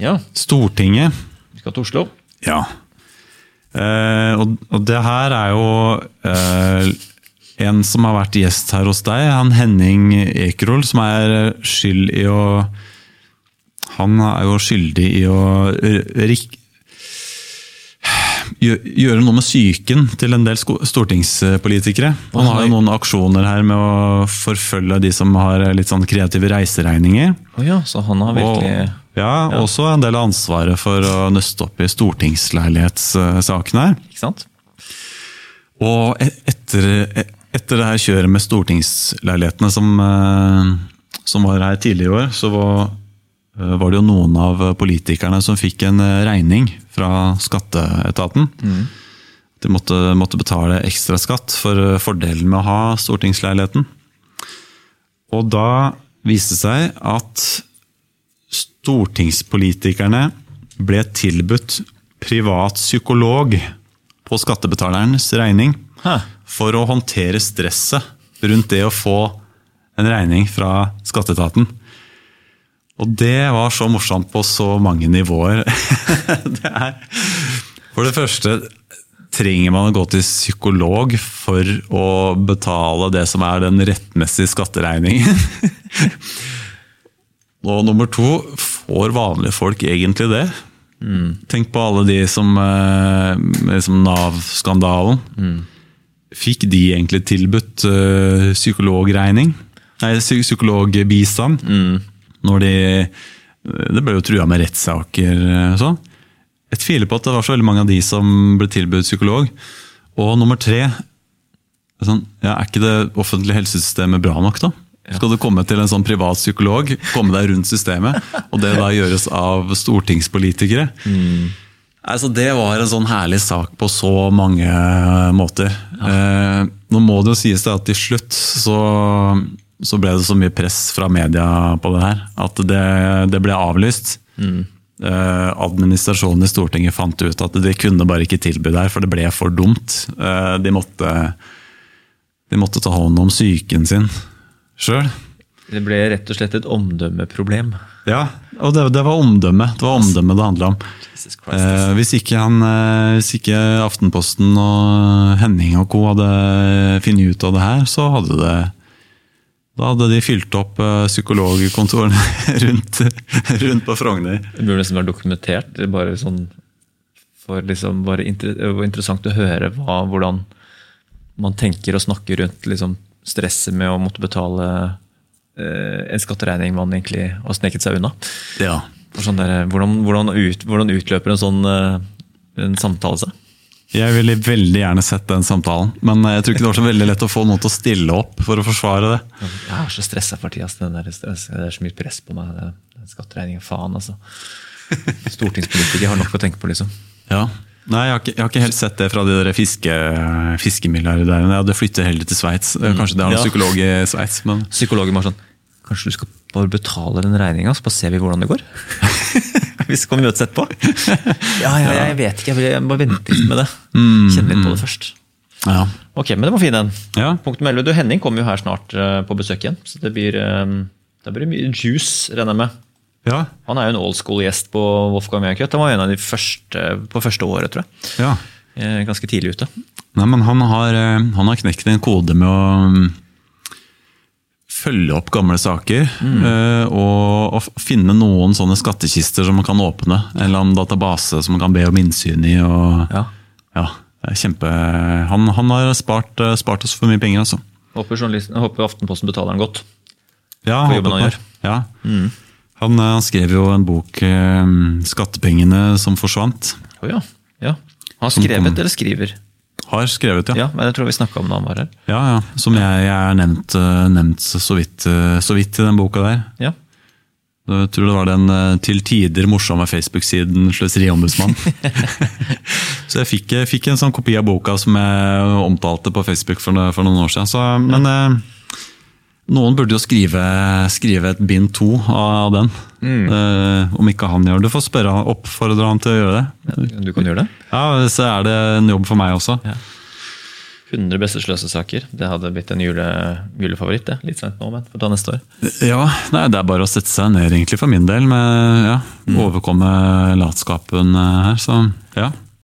Ja, Stortinget. vi skal til Oslo. Ja. Eh, og, og det her er jo eh, en som har vært gjest her hos deg, han Henning Ekerol, som er skyld i å Han er jo skyldig i å gjøre noe med psyken til en del stortingspolitikere. Han har jo noen aksjoner her med å forfølge de som har litt sånn kreative reiseregninger. Oh ja, så han har virkelig Og, ja, også en del av ansvaret for å nøste opp i stortingsleilighetssaken her. Ikke sant? Og e- etter, e- etter det her kjøret med stortingsleilighetene som, eh, som var her tidligere i år, så var, var det jo noen av politikerne som fikk en eh, regning fra skatteetaten. De måtte, måtte betale ekstra skatt for eh, fordelen med å ha stortingsleiligheten. Og da viste det seg at stortingspolitikerne ble tilbudt privat psykolog på skattebetalerens regning for å håndtere stresset rundt det å få en regning fra skatteetaten. Og det var så morsomt på så mange nivåer. det er, for det første trenger man å gå til psykolog for å betale det som er den rettmessige skatteregningen. Og nummer to, får vanlige folk egentlig det? Tenk på alle de som eh, liksom Nav-skandalen. Fikk de egentlig tilbudt eh, psykologregning? Nei, psykologbistand? psykologbistand? Når de Det ble jo trua med rettssaker eh, sånn. Jeg tviler på at det var så veldig mange av de som ble tilbudt psykolog. Og nummer tre sånn, ja, Er ikke det offentlige helsesystemet bra nok, da? Skal du komme til en sånn privat psykolog, komme deg rundt systemet, og det da gjøres av stortingspolitikere? Altså, det var en sånn herlig sak på så mange måter. Eh, nå må det jo sies det at til slutt så, så ble det så mye press fra media på det her at det, det ble avlyst. Eh, administrasjonen i Stortinget fant ut at de kunne bare ikke tilby det her, for det ble for dumt. Eh, de, måtte, de måtte ta hånd om psyken sin sjøl. Det ble rett og slett et omdømmeproblem. Ja, og det, det var omdømme det var omdømme det handla om. Eh, hvis, ikke han, eh, hvis ikke Aftenposten og Henning og co. hadde funnet ut av det her, så hadde det da hadde de fylt opp eh, psykologkontorene rundt, rundt på Frogner. Det burde nesten vært dokumentert. Det er bare sånn for liksom bare inter interessant å høre hva, hvordan man tenker og snakker rundt liksom, stresset med å måtte betale eh, en skatteregning man egentlig har sneket seg unna. Ja. Sånn der, hvordan, hvordan, ut, hvordan utløper en sånn eh, en samtale seg? Jeg ville veldig gjerne sett den samtalen, men jeg tror ikke det var så veldig lett å få noen til å stille opp for å forsvare det. Jeg er så stressa for tida. den der stress- Det er så mye press på meg. Skatteregningen, faen, altså. Stortingspolitiker har nok å tenke på, liksom. Ja. Nei, jeg har, ikke, jeg har ikke helt sett det fra de der fiske, fiskemilliardærene. Jeg hadde flyttet heller til Sveits. Kanskje det har noen Ja. psykolog i Sveits, men Psykologen var sånn Kanskje du skal bare betale den regninga, så bare ser vi hvordan det går? vi skal møtes etterpå? Ja, ja, jeg vet ikke. Jeg må vente litt med det. Kjenne litt på det først. ja. Ok, men det var fin en. Ja. Punkt nummer 11. Du, Henning kommer jo her snart eh, på besøk igjen. Så det blir, eh, det blir mye juice, regner jeg med. ja. Han er jo en old school-gjest på Wolfgang Mjørkøt. Han var en av de første på første året, tror jeg. ja. Eh, Ganske tidlig ute. Nei, men han har, han har knekt en kode med å mm, følge opp gamle saker. eh, Og, og finne noen sånne skattkister som man kan åpne. En eller annen database som man kan be om innsyn i. Og, Ja. ja, kjempe, han, han har spart, eh, spart oss for mye penger, altså. Håper, håper Aftenposten betaler han godt. Ja, For jobben han. Ja. Han, eh, han skrev jo en bok, 'Skattepengene som forsvant'. Oh, ja. ja. Han har skrevet eller skriver? Har skrevet, ja. Ja, men jeg tror vi snakka om det han var her. Ja, ja. Som jeg, jeg er nevnt, eh, nevnt så, vidt, eh, så vidt i den boka der. Ja. Jeg tror det var den eh, til tider morsomme Facebook-siden Sløseriombudsmann. så jeg fikk, jeg fikk en sånn kopi av boka som jeg omtalte på Facebook for, for noen år siden. Så, men eh, noen burde jo skrive, skrive et bind to av den. Mm. Uh, om ikke han gjør det, får spørre han, oppfordre han til å gjøre det. Du kan gjøre det? Ja, Så er det en jobb for meg også. Ja. 100 beste sløsesaker. Det hadde blitt en jule, julefavoritt. det. Litt sent nå, men får ta neste år. Ja, nei, Det er bare å sette seg ned, egentlig, for min del. Med, ja, mm. Overkomme latskapen eh, her. Så ja.